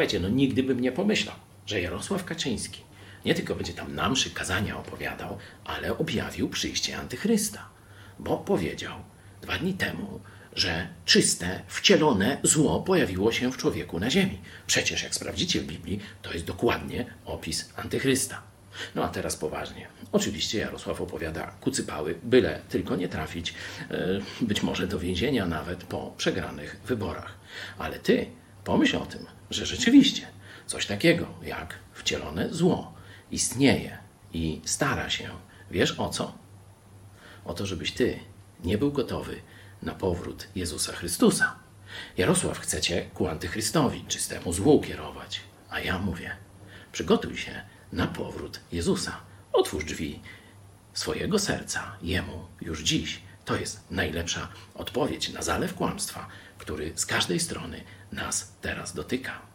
Słuchajcie, no nigdy bym nie pomyślał, że Jarosław Kaczyński nie tylko będzie tam na mszy kazania opowiadał, ale objawił przyjście antychrysta. Bo powiedział dwa dni temu, że czyste, wcielone zło pojawiło się w człowieku na ziemi. Przecież jak sprawdzicie w Biblii, to jest dokładnie opis antychrysta. No a teraz poważnie. Oczywiście Jarosław opowiada kucypały, byle tylko nie trafić, e, być może do więzienia nawet po przegranych wyborach. Ale ty pomyśl o tym, że rzeczywiście coś takiego jak wcielone zło istnieje i stara się, wiesz o co? O to, żebyś ty nie był gotowy na powrót Jezusa Chrystusa. Jarosław chce cię ku antychrystowi, czystemu złu kierować. A ja mówię, przygotuj się na powrót Jezusa. Otwórz drzwi swojego serca Jemu już dziś. To jest najlepsza odpowiedź na zalew kłamstwa, który z każdej strony nas teraz dotyka.